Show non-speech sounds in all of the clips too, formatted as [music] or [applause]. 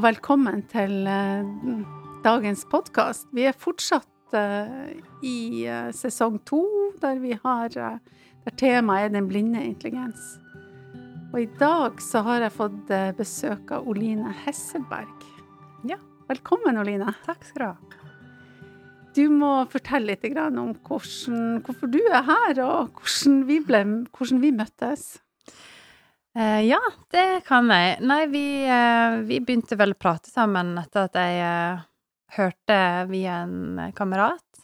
og velkommen til eh, dagens podkast. Vi er fortsatt eh, i eh, sesong to, der vi har Der temaet er den blinde intelligens. Og i dag så har jeg fått besøk av Oline Hesselberg. Ja. Velkommen, Oline. Takk skal du ha. Du må fortelle litt om hvordan, hvorfor du er her, og hvordan vi, ble, hvordan vi møttes. Eh, ja, det kan jeg. Nei, vi, eh, vi begynte vel å prate sammen etter at jeg eh, hørte via en kamerat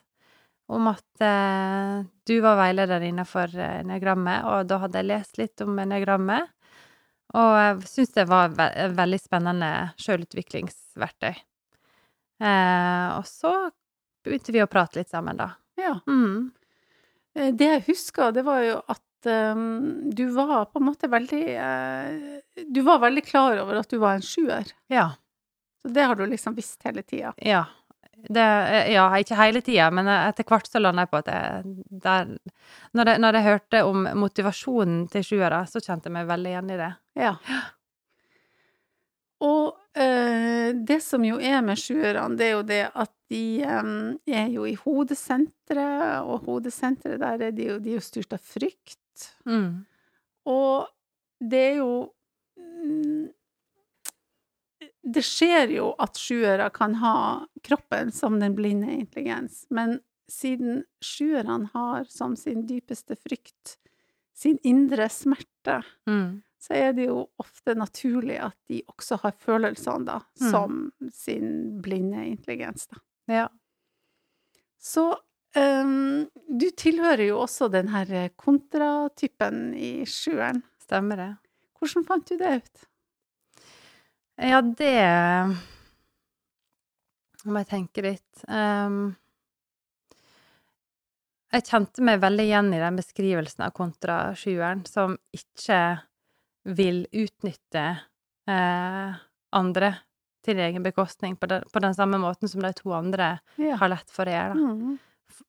om at eh, du var veileder innenfor eh, enneagrammet, og da hadde jeg lest litt om neagrammet. Og jeg syntes det var ve et veldig spennende sjølutviklingsverktøy. Eh, og så begynte vi å prate litt sammen, da. Ja. Mm. Det jeg husker, det var jo at eh, du var på en måte veldig uh, Du var veldig klar over at du var en sjuer. Ja. Så det har du liksom visst hele tida. Ja. Det, eh, ja, ikke hele tida, men etter hvert så landa jeg på at jeg, der, når, jeg, når jeg hørte om motivasjonen til sjuere, så kjente jeg meg veldig igjen i det. Ja. Og eh, det som jo er med sjuerne, det er jo det at de eh, er jo i hodesenteret, og hodesenteret der er de jo, de er jo styrt av frykt. Mm. Og det er jo mm, Det skjer jo at sjuere kan ha kroppen som den blinde intelligens, men siden sjuerne har som sin dypeste frykt sin indre smerte, Mm. så er det jo ofte naturlig at de også har følelsene, da, Mm. som sin blinde intelligens, da. Ja. Så ehm, du tilhører jo også den her kontratypen i sjueren. Stemmer det. Hvordan fant du det ut? Ja, det Må jeg tenke litt. Um, jeg kjente meg veldig igjen i den beskrivelsen av kontra sjueren, som ikke vil utnytte eh, andre til egen bekostning på den, på den samme måten som de to andre Ja. har lett for å gjøre. Da. Mm.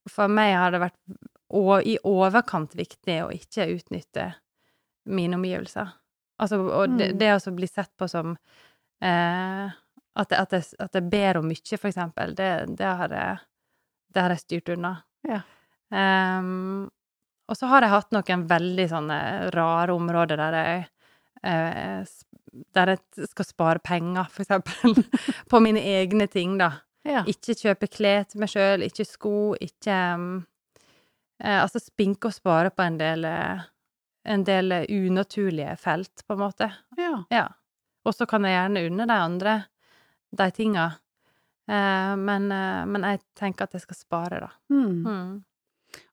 For meg har det vært i overkant viktig å ikke utnytte mine omgivelser. Altså, og det, Mm. det å bli sett på som eh, at, at, jeg, at jeg ber om mye, for eksempel, det, det, har jeg, det har jeg styrt unna. Ja. Um, og så har jeg hatt noen veldig sånne rare områder der jeg eh, Der jeg skal spare penger, for eksempel, [laughs] på mine egne ting, da. Ja. Ikke kjøpe klær til meg sjøl, ikke sko, ikke um, eh, Altså spinke og spare på en del eh, En del unaturlige felt, på en måte. ja. Ja. Og så kan jeg gjerne unne de andre de tinga. Eh, men, eh, men jeg tenker at jeg skal spare, da. Mm. Mm.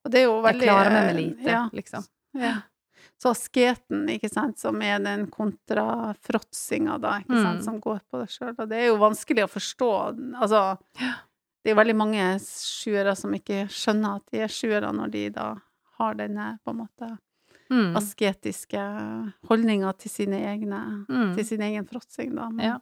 Og det er jo Jeg klarer meg med eh, lite, Ja. liksom. ja. Så asketen, ikke sant, som er den kontrafråtsinga, da, ikke sant, Mm. som går på deg sjøl. Og det er jo vanskelig å forstå. Altså, det er jo veldig mange sjuere som ikke skjønner at de er sjuere, når de da har denne, på en måte, Mm. asketiske holdninga til sine egne Mm. til sin egen fråtsing, da. Men, Ja.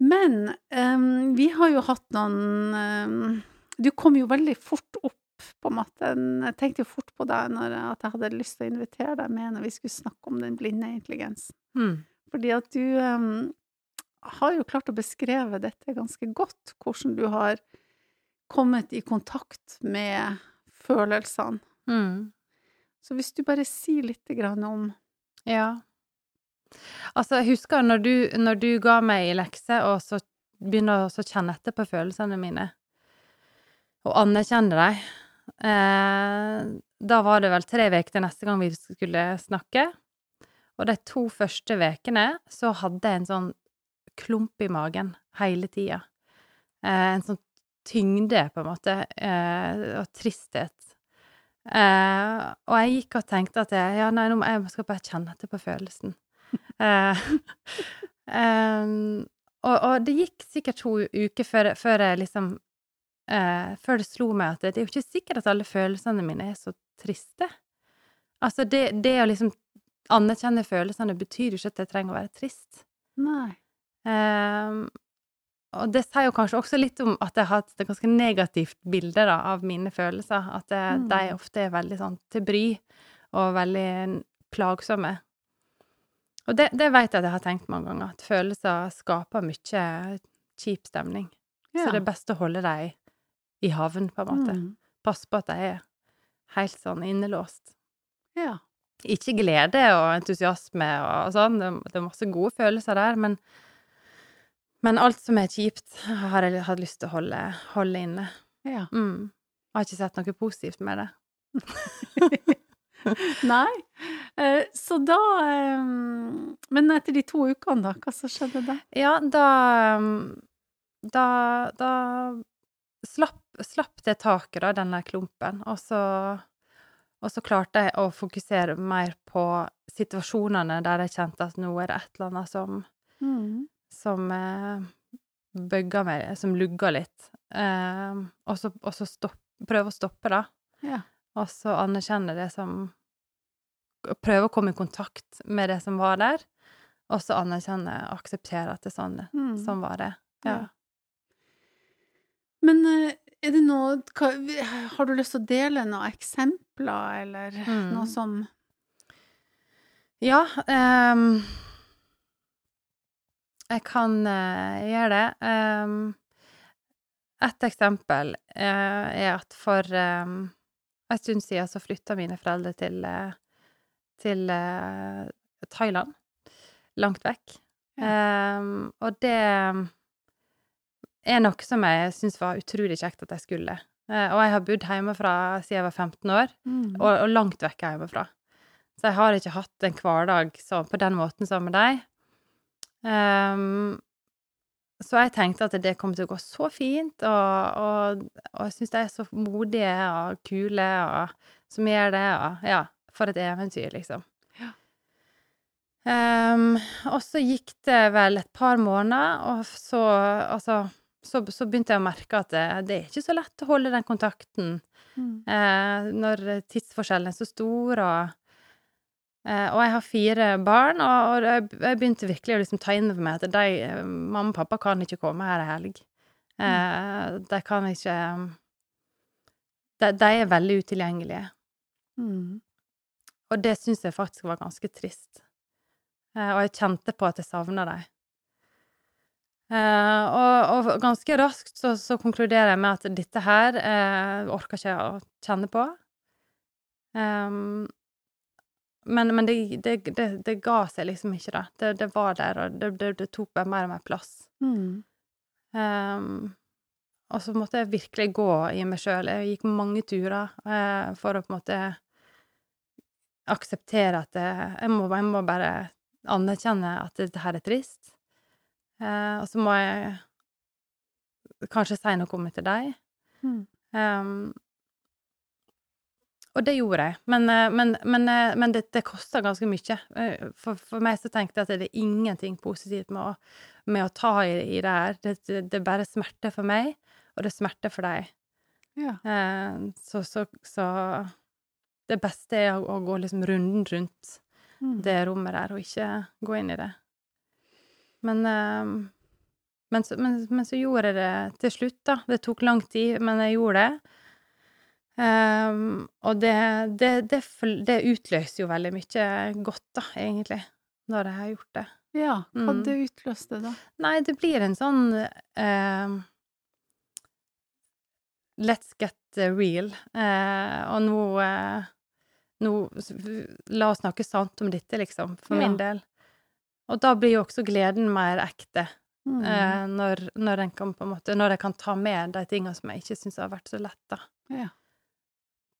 men um, vi har jo hatt noen um, Du kom jo veldig fort opp, på en måte. Jeg tenkte jo fort på deg når at jeg hadde lyst til å invitere deg med når vi skulle snakke om den blinde intelligensen. Mm. Fordi at du um, har jo klart å beskreve dette ganske godt, hvordan du har kommet i kontakt med følelsene. Mm. Så hvis du bare sier litt grann om Ja. Altså, jeg husker når du, når du ga meg i lekse, og så begynner å kjenne etter på følelsene mine, og anerkjenne dem, da var det vel tre uker til neste gang vi skulle snakke. Og de to første ukene så hadde jeg en sånn klump i magen hele tida. Eh, en sånn tyngde, på en måte, eh, og tristhet. Eh, og jeg gikk og tenkte at jeg, ja, nei, nå må jeg skal bare kjenne etter på følelsen. [laughs] Eh, [laughs] em, og, og det gikk sikkert to uker før, før jeg liksom eh, Før det slo meg at det, det er jo ikke sikkert at alle følelsene mine er så triste. Altså, det, det å liksom anerkjenne følelsene betyr jo ikke at jeg trenger å være trist. Nei. Ehm, og det sier jo kanskje også litt om at jeg har hatt et ganske negativt bilde da, av mine følelser. At det, Mm. de ofte er veldig sånn til bry og veldig plagsomme. Og det, det vet jeg at jeg har tenkt mange ganger, at følelser skaper mye kjip stemning. Ja. Så det er best å holde dem i havn, på en måte. Mm. Pass på at de er helt sånn innelåst. Ja. Ikke glede og entusiasme og sånn, det, er masse gode følelser der, men, men alt som er kjipt, har jeg hatt lyst til å holde, holde inne. ja. Mm. Jeg har ikke sett noe positivt med det. [laughs] Nei. Eh, så da eh, Men etter de to ukene, da? Hva så skjedde da? Ja, da um, Da, da slapp, slapp det taket, da, denne klumpen, og så og så klarte jeg å fokusere mer på situasjonene der jeg kjente at nå er det et eller annet som Mm. som eh, bøgga meg, som lugga litt. Eh, og så, og så stopp, prøve å stoppe det, Ja. og så anerkjenne det som Prøve å komme i kontakt med det som var der, og så anerkjenne og akseptere at det er sånn, Mm. sånn var det. Ja. Ja. Men eh, er det noe hva, Har du lyst til å dele noen eksempler, eller Mm. noe som Ja, Um, jeg kan uh, gjøre det. Um, et eksempel uh, er at for um, en stund siden så flytta mine foreldre til, uh, til Thailand. Langt vekk. Ehm, og det er noe som jeg syns var utrolig kjekt at jeg skulle. Eh, og jeg har bodd hjemmefra siden jeg var 15 år, Mm. og, og langt vekk hjemmefra. Så jeg har ikke hatt en hverdag så, på den måten som med deg. Um, så jeg tenkte at det kommer til å gå så fint, og, og, og jeg syns de er så modige og kule og som gjør det, og ja, for et eventyr, liksom. Ja. Um, og så gikk det vel et par måneder, og så altså så, så begynte jeg å merke at det, det er ikke så lett å holde den kontakten Mm. eh, når tidsforskjellen er så stor, og eh, Og jeg har fire barn, og, og jeg, jeg begynte virkelig å liksom ta inn over meg at de, eh, mamma og pappa kan ikke komme her i helg. Eh, de kan ikke de, de er veldig utilgjengelige. Mm. Og det syns jeg faktisk var ganske trist. Eh, og jeg kjente på at jeg savna dem. Eh, og, og ganske raskt så, så konkluderer jeg med at dette her eh, orker ikke jeg å kjenne på. Um, men men det, det, det, det ga seg liksom ikke, da. Det, det var der, og det, tok bare mer og mer plass. Mm. Um, og så måtte jeg virkelig gå i meg sjøl. Jeg gikk mange turer eh, for å på en måte akseptere at jeg, jeg, må, jeg må bare anerkjenne at dette her er trist. Eh, og så må jeg kanskje si noe om det til deg. Mm. Um, og det gjorde jeg, men, eh, men, men, eh, men det, det kosta ganske mye. For, for meg så tenkte jeg at det er ingenting positivt med å, med å ta i, i det her. Det, det, er bare smerte for meg, og det er smerte for deg. Ja. Eh, så, så, så det beste er å, å gå liksom runden rundt Mm. det rommet der, og ikke gå inn i det. Men, eh, men, så, men, men så gjorde jeg det til slutt, da. Det tok lang tid, men jeg gjorde det. Um, og det, det, det, det utløser jo veldig mye godt, da, egentlig, når jeg har gjort det. ja. Hva Mm. det utløste da? Nei, det blir en sånn uh, Let's get real. Uh, og nå uh, Nå La oss snakke sant om dette, liksom, for Ja. min del. Og da blir jo også gleden mer ekte, Mm. eh, når, når, en kan, på en måte, når jeg kan ta med de tingene som jeg ikke syns har vært så lett, da. Ja.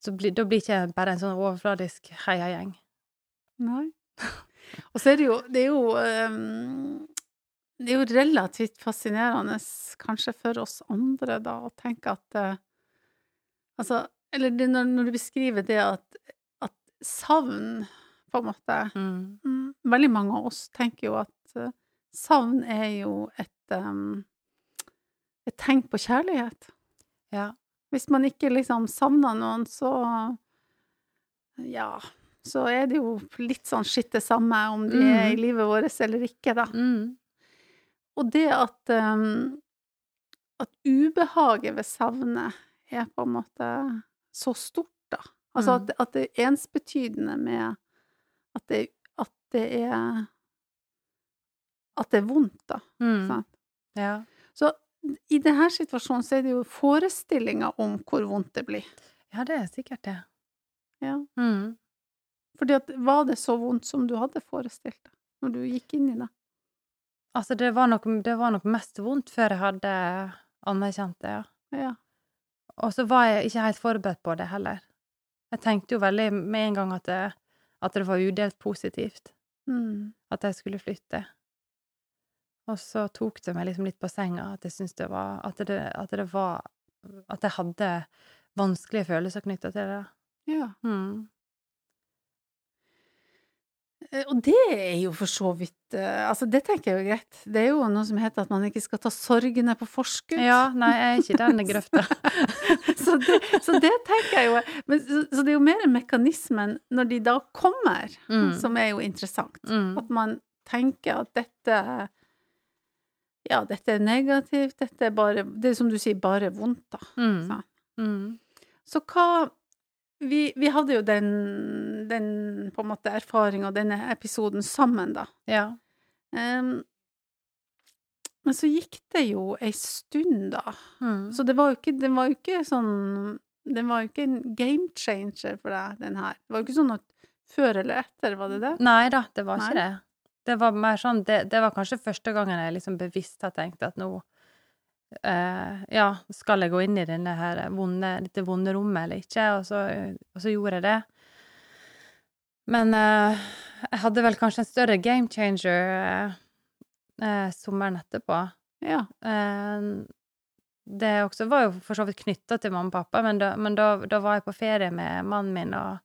Så blir, da blir ikke jeg bare en sånn overfladisk heiagjeng. Nei. [laughs] Og så er det jo Det er jo um, Det er jo relativt fascinerende, kanskje for oss andre, da, å tenke at uh, Altså, eller det, når, når du beskriver det at, at savn, på en måte mm, Veldig mange av oss tenker jo at eh, savn er jo et um, et tegn på kjærlighet. Ja. Hvis man ikke liksom savner noen, så Ja, så er det jo litt sånn skitt det samme om de er i Mhm. livet vårt eller ikke, da. Mm. Og det at um, At ubehaget ved savnet er på en måte så stort, da. Altså Mm. at, at det er ensbetydende med at det, at det er at det er vondt, da. Mm. Ja. Så i denne situasjonen så er det jo forestillinger om hvor vondt det blir. ja, det er sikkert det. Ja. Mm. Fordi at var det så vondt som du hadde forestilt deg når du gikk inn i det? Altså, det var, nok, det var nok mest vondt før jeg hadde anerkjent det, ja. Ja. Og så var jeg ikke helt forberedt på det heller. Jeg tenkte jo veldig med en gang at det, at det var udelt positivt Mm. at jeg skulle flytte. Og så tok det meg liksom litt på senga at jeg syntes det var At det, at det var At jeg hadde vanskelige følelser knytta til det. ja. Mm. Eh, Og det er jo for så vidt eh, Altså, det tenker jeg er jo greit. Det er jo noe som heter at man ikke skal ta sorgene på forskudd. Ja, nei, jeg er ikke i den grøfta. [laughs] så, det, så det tenker jeg jo men, så, så det er jo mer mekanismen når de da kommer, Mm. som er jo interessant. Mm. At man tenker at dette Ja, dette er negativt, dette er bare Det er som du sier, bare vondt, da. Mm. Så. Mm. Så hva vi, vi hadde jo den, den på en måte erfaringa, denne episoden, sammen, da. Ja. Um, men så gikk det jo ei stund, da. Mm. Så det var jo ikke, det var jo ikke sånn Den var jo ikke en game changer for deg, den her. Det var jo ikke sånn at før eller etter, var det det? Nei da, det var ikke det. Det var mer sånn Det, det var kanskje første gangen jeg liksom bevisst har tenkt at nå eh, Ja, skal jeg gå inn i denne her vonde, dette vonde rommet eller ikke? Og så, og så gjorde jeg det. Men eh, jeg hadde vel kanskje en større game changer eh, eh, sommeren etterpå. Ja. Eh, det også var jo for så vidt knytta til mamma og pappa, men, da, men da, da var jeg på ferie med mannen min og,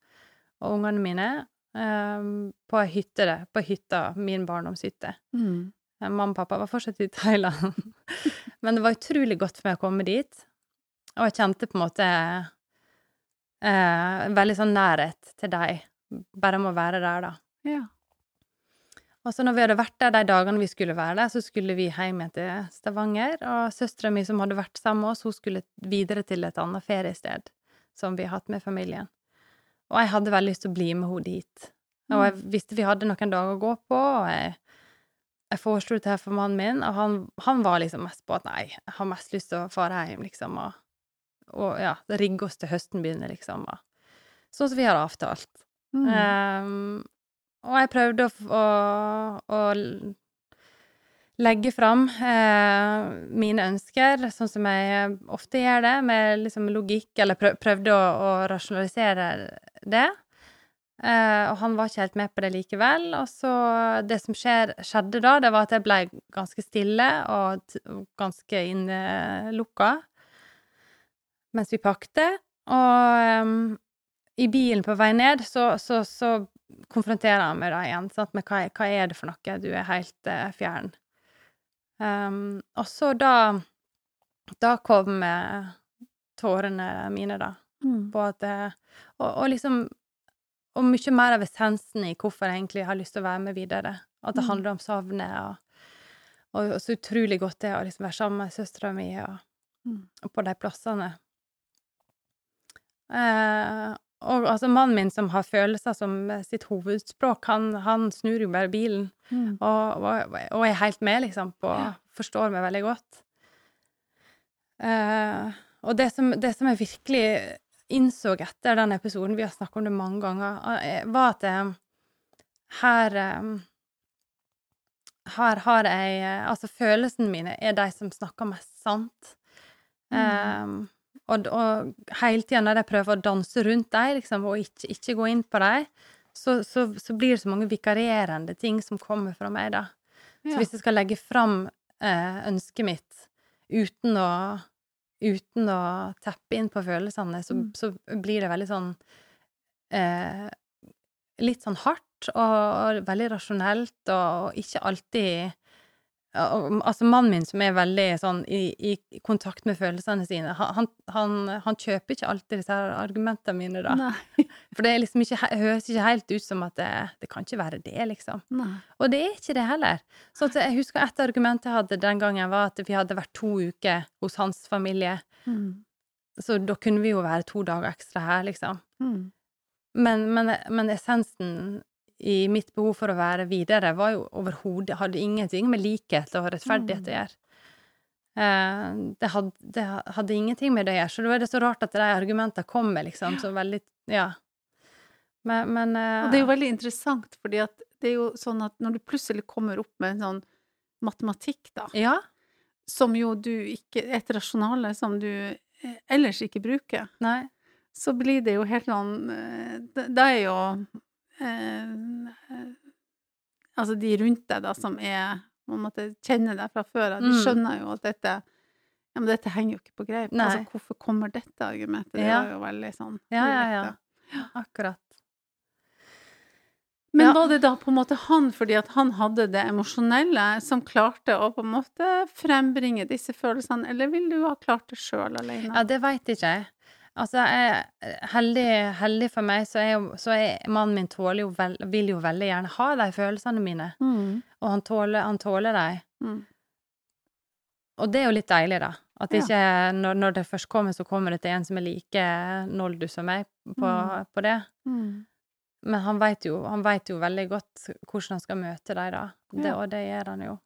og ungene mine Um, på hytte, det, på hytta, min barndomshytte. Mm. Eh, Mamma og pappa var fortsatt i Thailand. [laughs] men det var utrolig godt for meg å komme dit, og jeg kjente på en måte eh, veldig sånn nærhet til deg, bare med å være der, da. ja. Og så når vi hadde vært der de dagene vi skulle være der, så skulle vi hjem igjen til Stavanger, og søstera mi som hadde vært sammen med oss, hun skulle videre til et annet feriested som vi har hatt med familien. Og jeg hadde veldig lyst til å bli med henne dit. Og jeg visste vi hadde noen dager å gå på, og jeg, jeg foreslo det her for mannen min, og han, han var liksom mest på at nei, jeg har mest lyst til å fare hjem, liksom, og, og ja, rigge oss til høsten begynner, liksom, og sånn som vi har avtalt. Mm. Um, og jeg prøvde å, å, å legge fram eh, mine ønsker, sånn som jeg ofte gjør det, med liksom logikk, eller prøvde å, å rasjonalisere det. Eh, og han var ikke helt med på det likevel. Og så det som skjer, skjedde da, det var at jeg ble ganske stille og og ganske innelukka mens vi pakte. Og um, i bilen på vei ned så, så, så konfronterer han meg da igjen sant? med hva, hva er det for noe, du er helt uh, fjern. Um, og så da Da kom uh, tårene mine, da, Mm. på at og, og liksom Og mye mer av essensen i hvorfor jeg egentlig har lyst til å være med videre. At det Mm. handler om savnet, og, og, og så utrolig godt det å liksom være sammen med søstera mi og, Mm. og på de plassene. Eh, og altså, mannen min som har følelser som sitt hovedspråk, han, han snur jo bare bilen Mm. og, og, og er helt med, liksom, på Ja. Forstår meg veldig godt. Eh, og det som, det som er virkelig innså etter den episoden, vi har snakket om det mange ganger, eh, var at eh, her eh, Her har jeg Altså, følelsene mine er de som snakker mest sant. Eh, og, og hele tida når jeg prøver å danse rundt dem, liksom, og ikke, ikke gå inn på dem, så, så, så blir det så mange vikarierende ting som kommer fra meg, da. Så hvis jeg skal legge fram eh, ønsket mitt uten å Uten å teppe inn på følelsene, så, Mm. så blir det veldig sånn eh, Litt sånn hardt og, og veldig rasjonelt, og ikke alltid og, altså mannen min, som er veldig sånn i, i kontakt med følelsene sine, han, han, han, kjøper ikke alltid disse her argumentene mine, da. Nei. [laughs] For det liksom ikke, høres ikke helt ut som at det, det kan ikke være det, liksom. Nei. Og det er ikke det heller. Så jeg husker et argument jeg hadde den gangen, var at vi hadde vært to uker hos hans familie. Mm. Så da kunne vi jo være to dager ekstra her, liksom. Mm. Men, men, men essensen i mitt behov for å være videre, var jo overhodet Hadde ingenting med likhet og rettferdighet å gjøre. Eh, det, hadde, det hadde ingenting med det å gjøre. Så da er det så rart at de argumentene kommer, liksom, så veldig Ja. Men, men Og det er jo veldig interessant, fordi at det er jo sånn at når du plutselig kommer opp med en sånn matematikk, da, Ja. som jo du ikke Et rasjonale som du eh, ellers ikke bruker, Nei. så blir det jo helt sånn Det det er jo eh, eh, Altså de rundt deg, da, som er på en måte kjenner deg fra før av, de Mm. skjønner jo at dette ja, men dette henger jo ikke på greip. Altså, hvorfor kommer dette argumentet? Det Ja. var jo veldig sånn Ja, ja, ja. Akkurat. Men Ja. var det da på en måte han, fordi at han hadde det emosjonelle, som klarte å på en måte frembringe disse følelsene, eller ville du ha klart det sjøl alene? Ja, det veit ikke jeg. Altså, jeg, heldig, heldig for meg, så er, jo, så er mannen min tåler jo vel, vil jo veldig gjerne ha de følelsene mine, Mm. og han tåler, han tåler dem. Mm. Og det er jo litt deilig, da. At Ja. ikke, når, når det først kommer, så kommer det til en som er like noldus som meg på, Mm. på det. Mm. Men han veit jo, vet jo veldig godt hvordan han skal møte dem, da. Det, Ja. Og det gjør han jo.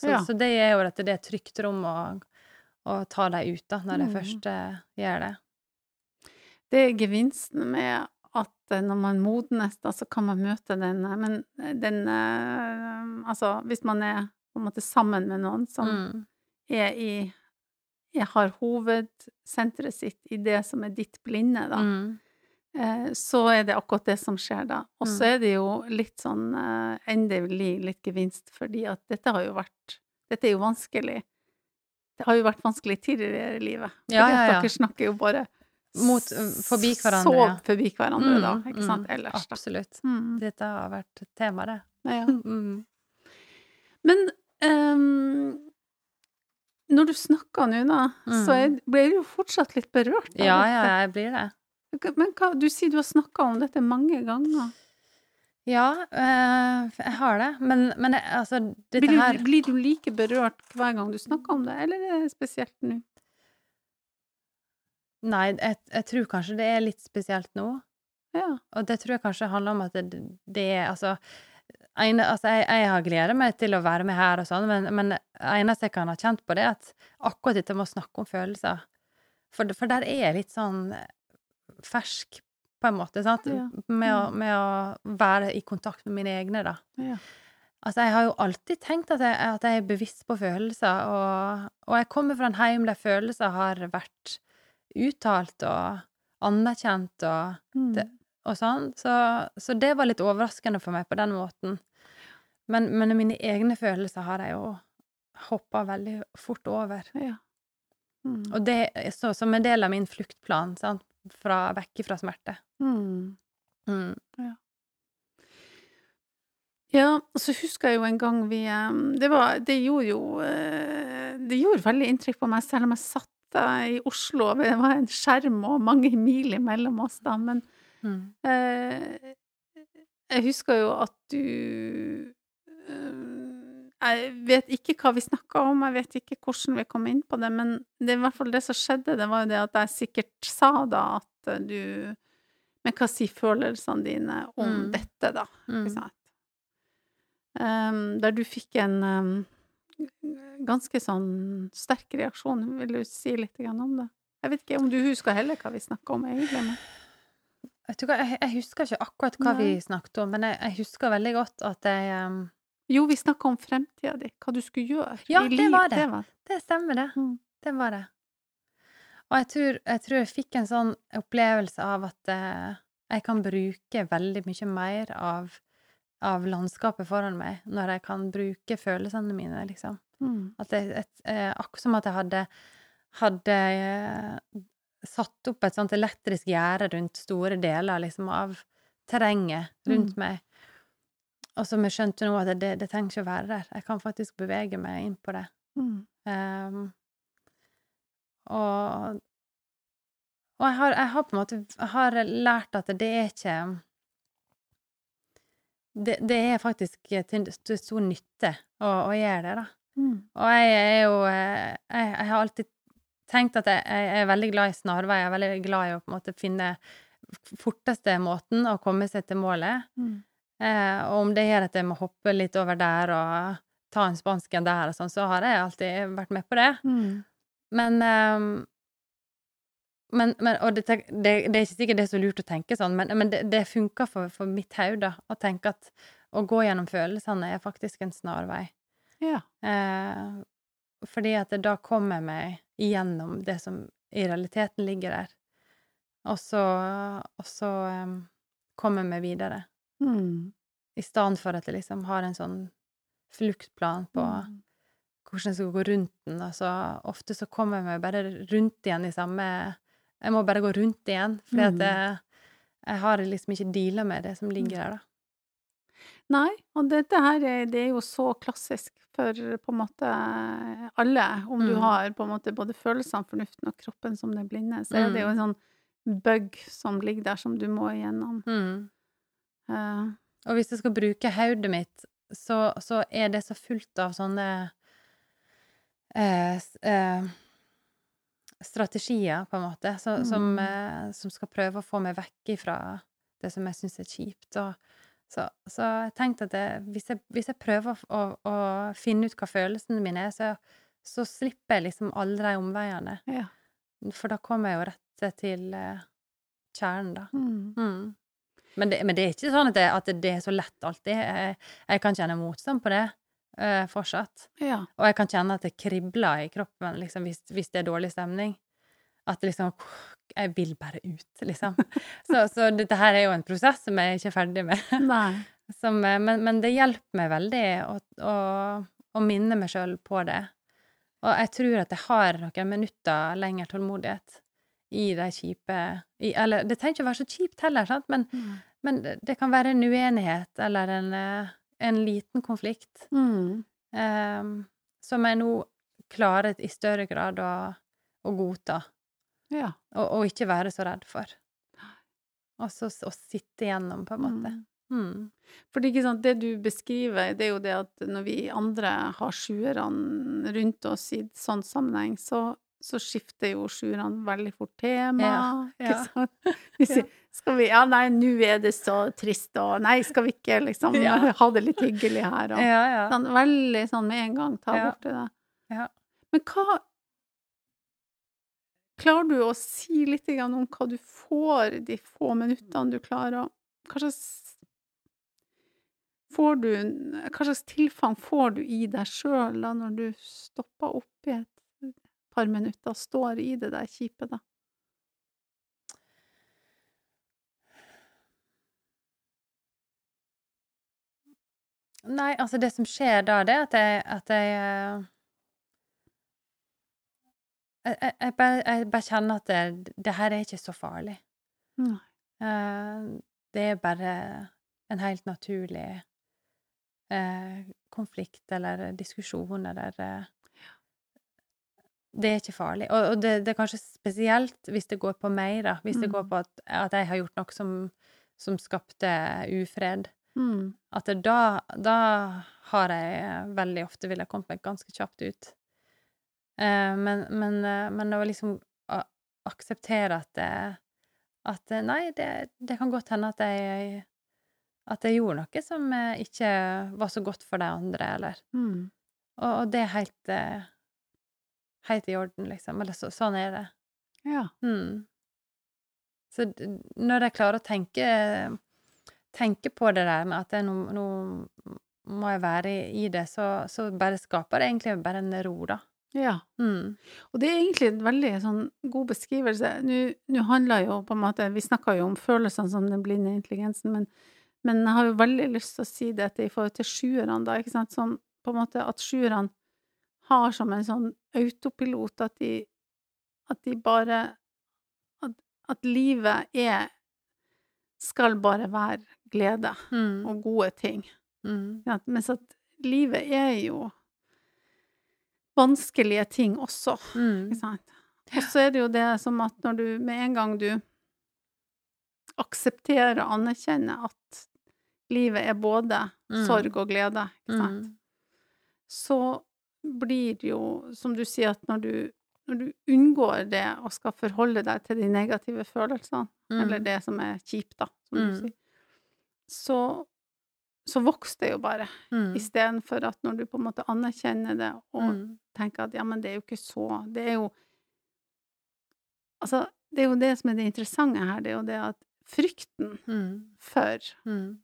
Så, Ja. så det er jo dette det er et trygt rom å, å ta dem ut, da, når de Mm. først eh, gjør det. Det er gevinsten med at eh, når man modnes, da, så kan man møte den eh, Men den eh, Altså, hvis man er på en måte sammen med noen som Mm. er i jeg har hovedsenteret sitt i det som er ditt blinde, da. Mm. Så er det akkurat det som skjer da. Og så Mm. er det jo litt sånn endelig litt gevinst, fordi at dette har jo vært Dette er jo vanskelig. Det har jo vært vanskelig tidligere i livet. Ja, ja, ja. Dere snakker jo bare Mot, forbi hverandre, Så ja. forbi hverandre, da. Mm, sant? Ellers, absolutt. da. Absolutt. Mm. Dette har vært tema, det. Ja. [laughs] Mm. Men um, når du snakker nå, da, så jeg, blir du jo fortsatt litt berørt Mm. Ja, ja, jeg blir det. Men hva, du sier du har snakka om dette mange ganger. Ja, øh, jeg har det. Men, men altså, dette Blir du, her blir du like berørt hver gang du snakker om det, eller er det spesielt nå? Nei, jeg, jeg tror kanskje det er litt spesielt nå. Ja. Og det tror jeg kanskje handler om at det, det er altså en, altså jeg, jeg har gledet meg til å være med her og sånn, men, men det eneste jeg kan ha kjent på, det er at akkurat dette med å snakke om følelser For, for der er jeg litt sånn fersk, på en måte, sant? Ja. Med, å, med å være i kontakt med mine egne, da. Ja. Altså, jeg har jo alltid tenkt at jeg, at jeg er bevisst på følelser, og, og jeg kommer fra en heim der følelser har vært uttalt og anerkjent og, Mm. Det- og sånn, så, så det var litt overraskende for meg på den måten. Men, men mine egne følelser har jeg jo hoppa veldig fort over. ja. Mm. Og det er så, som en del av min fluktplan, sant, fra, vekk fra smerte. Mm. Mm. Ja, og så husker jeg jo en gang vi eh, Det, var, det gjorde jo eh, Det gjorde veldig inntrykk på meg, selv om jeg satt i Oslo, det var en skjerm og mange mil imellom oss da, men Mm. eh, jeg husker jo at du eh, Jeg vet ikke hva vi snakka om, jeg vet ikke hvordan vi kom inn på det, men det i hvert fall det som skjedde, det var jo det at jeg sikkert sa da at eh, du Men hva sier følelsene dine om Mm. dette, da? Mm. Ikke sant? Um, der du fikk en um, ganske sånn sterk reaksjon. Vil du si litt om det? Jeg vet ikke om du husker heller hva vi snakka om, egentlig. Men. Hva, jeg, jeg husker ikke akkurat hva vi snakket om, men jeg, jeg husker veldig godt at jeg um, Jo, vi snakka om fremtida di, hva du skulle gjøre Ja, i det var det. det var. Det stemmer, det. Mm. Det var det. Og jeg tror, jeg tror jeg fikk en sånn opplevelse av at eh, jeg kan bruke veldig mye mer av, av landskapet foran meg når jeg kan bruke følelsene mine, liksom. Mm. At jeg, et, eh, akkurat som at jeg hadde, hadde eh, satt opp et sånt elektrisk gjerde rundt store deler liksom, av terrenget rundt Mm. meg. Og som jeg skjønte nå, at det, det trenger ikke å være der. Jeg kan faktisk bevege meg inn på det. Mm. Um, og og jeg har, jeg har på en måte har lært at det er ikke Det, det er faktisk til, til stor nytte å, å gjøre det, da. Mm. Og jeg er jo eh, Jeg, jeg har alltid tenkt at jeg, jeg er veldig glad i snarveier. Jeg er veldig glad i å på en måte finne forteste måten å komme seg til målet. Mm. Eh, og om det gjør at jeg må hoppe litt over der og ta en spansken der og sånn, så har jeg alltid vært med på det. Mm. Men, ehm, men, men Og det, det, det er ikke sikkert det er så lurt å tenke sånn, men, men det, det funker for, for mitt hode, da, å tenke at å gå gjennom følelsene er faktisk en snarvei. Ja. Eh, fordi at da kommer jeg meg igjennom det som i realiteten ligger der. Og så, og så um, kommer jeg meg videre. Mm. I stedet for at jeg liksom har en sånn fluktplan på Mm. hvordan jeg skal gå rundt den. Og så ofte så kommer jeg meg bare rundt igjen i samme Jeg må bare gå rundt igjen, fordi at Mm. jeg, jeg har liksom ikke deala med det som ligger der, da. Nei, og dette her er, det er jo så klassisk for på en måte alle. Om du Mm. har på en måte både følelsene, fornuften og kroppen som den blinde, så er det jo Mm. en sånn bug som ligger der, som du må igjennom. Mm. Uh. Og hvis jeg skal bruke hodet mitt, så, så er det så fullt av sånne uh, eh, strategier, på en måte, så, som, Mm. eh, som skal prøve å få meg vekk ifra det som jeg syns er kjipt. Og, så, så jeg tenkte at det, hvis, jeg, hvis jeg prøver å, å, å finne ut hva følelsene mine er, så, så slipper jeg liksom alle de omveiene. ja. For da kommer jeg jo rett til eh, kjernen, da. Mm. Mm. Men, det, men det er ikke sånn at det, at det er så lett alltid. Jeg, jeg kan kjenne motstand på det eh, fortsatt. ja. Og jeg kan kjenne at det kribler i kroppen liksom, hvis, hvis det er dårlig stemning. At liksom Jeg vil bare ut, liksom. [laughs] Så, så dette her er jo en prosess som jeg ikke er ferdig med. [laughs] Som, eh, men, men det hjelper meg veldig å, å, å minne meg sjøl på det. Og jeg tror at jeg har noen minutter lenger tålmodighet i de kjipe i, Eller det trenger ikke å være så kjipt heller, sant? men, Mm. men det, det kan være en uenighet eller en, eh, en liten konflikt Mm. um, som jeg nå klarer i større grad å, å godta, Ja. og, og ikke være så redd for. Og så å sitte igjennom, på en måte. Mm. Mm. Fordi ikke sant, det du beskriver, det er jo det at når vi andre har sjuerne rundt oss i sånn sammenheng, så, så skifter jo sjuerne veldig fort tema. Ja, ja. Vi [laughs] sier, skal vi Ja, nei, nå er det så trist, og nei, skal vi ikke liksom Ja. [laughs] ha det litt hyggelig her, og Ja, ja. sånn, Veldig sånn med en gang ta bort det. Ja. Men hva Klarer du å si litt om hva du får de få minuttene du klarer å Hva slags Får du Hva slags tilfang får du i deg sjøl når du stopper opp i et par minutter står i det der kjipe, da? Nei, altså det som skjer da, det er at jeg, at jeg eh, jeg, jeg, jeg, bare, jeg bare kjenner at det, det her er ikke så farlig. Nei. Eh, det er bare en helt naturlig eh, konflikt eller diskusjon eller eh, Det er ikke farlig. Og, og det, det er kanskje spesielt hvis det går på meg, da. Hvis det Mm. går på at, at jeg har gjort noe som, som skapte ufred. Mm. At det da, da har jeg veldig ofte villet kommet meg ganske kjapt ut. Eh, men, men, eh, men å liksom akseptere at det, at eh, Nei, det, det kan godt hende at jeg At jeg gjorde noe som eh, ikke var så godt for de andre, eller Mm. Og, og det er helt eh, Helt i orden, liksom. Eller så, sånn er det. Ja. Mm. Så når jeg klarer å tenke tenke på det der med at nå, nå, no, må jeg være i, det, så, så bare skaper det egentlig bare en ro, da. ja. Mm. Og det er egentlig en veldig sånn god beskrivelse. Nå nå handler jo på en måte Vi snakker jo om følelsene som den blinde intelligensen, men, men jeg har jo veldig lyst til å si dette i forhold til sjuerne, da, ikke sant, som på en måte at sjuerne har som en sånn autopilot at de at de bare at, at livet er skal bare være glede Mm. og gode ting. Mm. Ja, mens at livet er jo vanskelige ting også. Mm. Ikke sant? Og så er det jo det som at når du med en gang du aksepterer og anerkjenner at livet er både Mm. sorg og glede, ikke sant, Mm. så blir jo, som du sier, at når du, når du unngår det og skal forholde deg til de negative følelsene, Mm. eller det som er kjipt, da, som Mm. du sier, så, så vokser det jo bare. Mm. Istedenfor at når du på en måte anerkjenner det og Mm. tenker at ja, men det er jo ikke så Det er jo Altså, det er jo det som er det interessante her, det er jo det at frykten Mm. for Mm.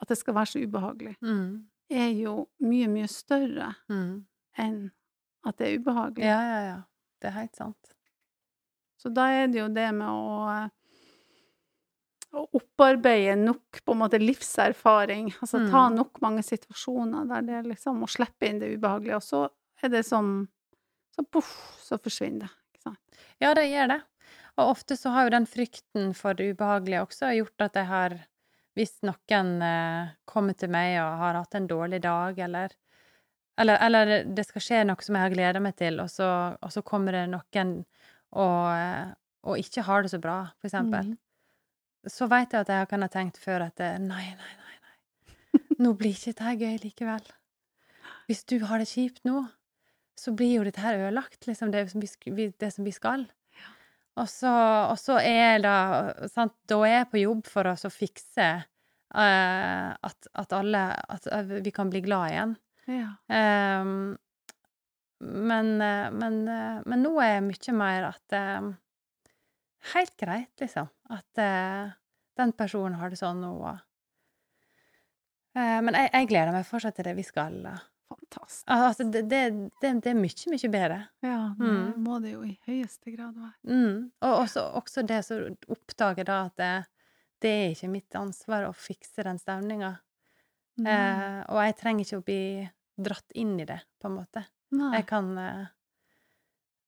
at det skal være så ubehagelig, Mm. er jo mye, mye større Mm. Enn at det er ubehagelig. Ja, ja, ja. Det er helt sant. Så da er det jo det med å å opparbeide nok på en måte livserfaring, altså ta Mm. nok mange situasjoner der det liksom å slippe inn det ubehagelige, og så er det som Så poff, så forsvinner det. Ikke sant? Ja, det gjør det. Og ofte så har jo den frykten for det ubehagelige også gjort at jeg har Hvis noen eh, kommer til meg og har hatt en dårlig dag, eller eller, eller det skal skje noe som jeg har gleda meg til, og så, og så kommer det noen og, eh, og ikke har det så bra, for eksempel. Mm. Så veit jeg at jeg kan ha tenkt før at eh, nei, nei, nei, nei. [laughs] Nå blir ikke dette gøy likevel. Hvis du har det kjipt nå, så blir jo dette her ødelagt, liksom, det som vi, det som vi skal. Og så, og så er da sant, Da er jeg på jobb for å fikse uh, at, at alle At vi kan bli glad igjen. Ja. Ehm, men, eh, men, eh, men nå er jeg mye mer at um, Helt greit, liksom. At uh, den personen har det sånn nå. eh, Men jeg, jeg gleder meg fortsatt til det vi skal. Uh, Fantastisk. Altså, det, det, det, det er mye, mye bedre. Ja, det Mm. må det jo i høyeste grad være. Mm. Og også, også det som oppdager da at det, det er ikke mitt ansvar å fikse den stemninga. Mm. Eh, og jeg trenger ikke å bli dratt inn i det, på en måte. Nei. Jeg kan eh,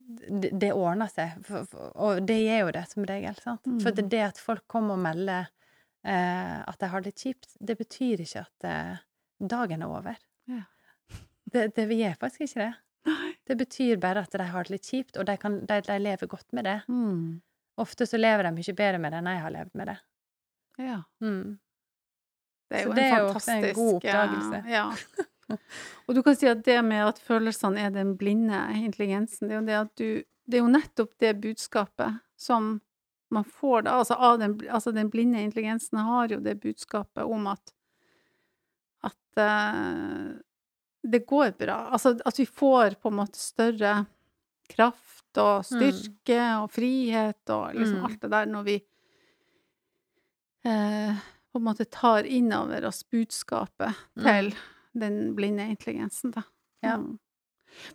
det, det ordner seg, for, for, og det gjør jo det som regel. sant? For det, Mm. det at folk kommer og melder eh, at de har det kjipt, det betyr ikke at eh, dagen er over. Ja. [laughs] Det, det gjør faktisk ikke det. Nei. Det betyr bare at de har det litt kjipt, og de, kan, de, de lever godt med det. Mm. Ofte så lever de mye bedre med det enn jeg har levd med det. Ja. Mm. Det er Så jo det en er jo også en god oppdagelse. eh, Ja. [laughs] [laughs] Og du kan si at det med at følelsene er den blinde intelligensen, det er jo det at du Det er jo nettopp det budskapet som man får da, altså av den, altså den blinde intelligensen har jo det budskapet om at at uh, det går bra. Altså at vi får på en måte større kraft og styrke og frihet og liksom Mm. alt det der når vi uh, på en måte tar inn over oss budskapet Mm. Den blinde intelligensen, da. Ja. Mm.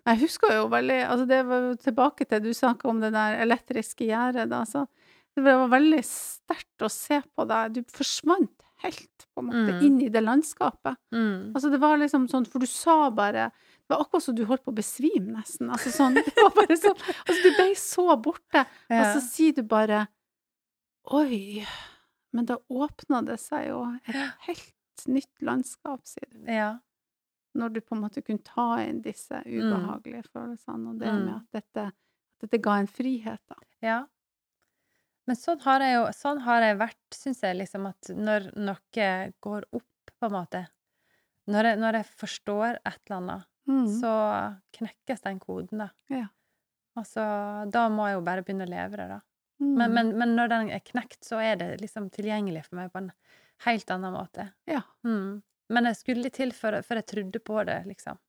Men jeg husker jo veldig Altså, det var tilbake til du snakka om det der elektriske gjerdet, da. Så det var veldig sterkt å se på deg. Du forsvant helt, på en måte, Mm. inn i det landskapet. Mm. Altså, det var liksom sånn, for du sa bare Det var akkurat som du holdt på å besvime, nesten. Altså sånn, det var bare sånn Altså, du ble så borte. Og så sier du bare Oi. Men da åpna det seg jo et helt nytt landskap, sier du. ja. Når du på en måte kunne ta inn disse ubehagelige følelsene, og det Mm. med at dette, at dette ga en frihet, da. Ja. Men sånn har jeg jo Sånn har jeg vært, syns jeg, liksom, at når noe går opp, på en måte Når jeg, når jeg forstår et eller annet, Mm. så knekkes den koden, da. Ja. Altså, da må jeg jo bare begynne å leve det, da. Mm. Men, men, men når den er knekt, så er det liksom tilgjengelig for meg på en helt annen måte. Ja. Mm. Men jeg skulle litt til før, før jeg trodde på det, liksom.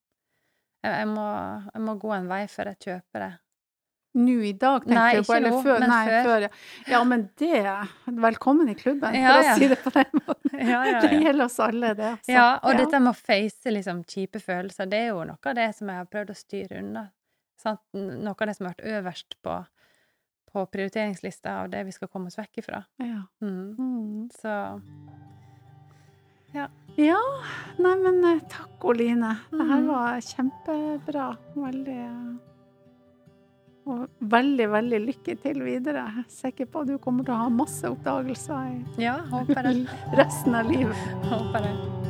Jeg, jeg, må, jeg må gå en vei før jeg kjøper det. Nå i dag, tenker Nei, du på? Eller nå, før? men Nei, før. før. ja. ja, men det Velkommen i klubben, Ja, for å si det på den måten. [laughs] Ja, ja, Det gjelder oss alle, det. Altså. Ja, og dette med å face liksom kjipe følelser, det er jo noe av det som jeg har prøvd å styre unna. Sant? Noe av det som har vært øverst på, på prioriteringslista av det vi skal komme oss vekk ifra. Ja. Mm. Mm. Så Ja, nei, men eh, takk, Oline. Det her Mhm. var kjempebra. Veldig eh, Og veldig, veldig lykke til videre. Jeg er sikker på at du kommer til å ha masse oppdagelser i ja, [laughs] resten av livet. Håper det.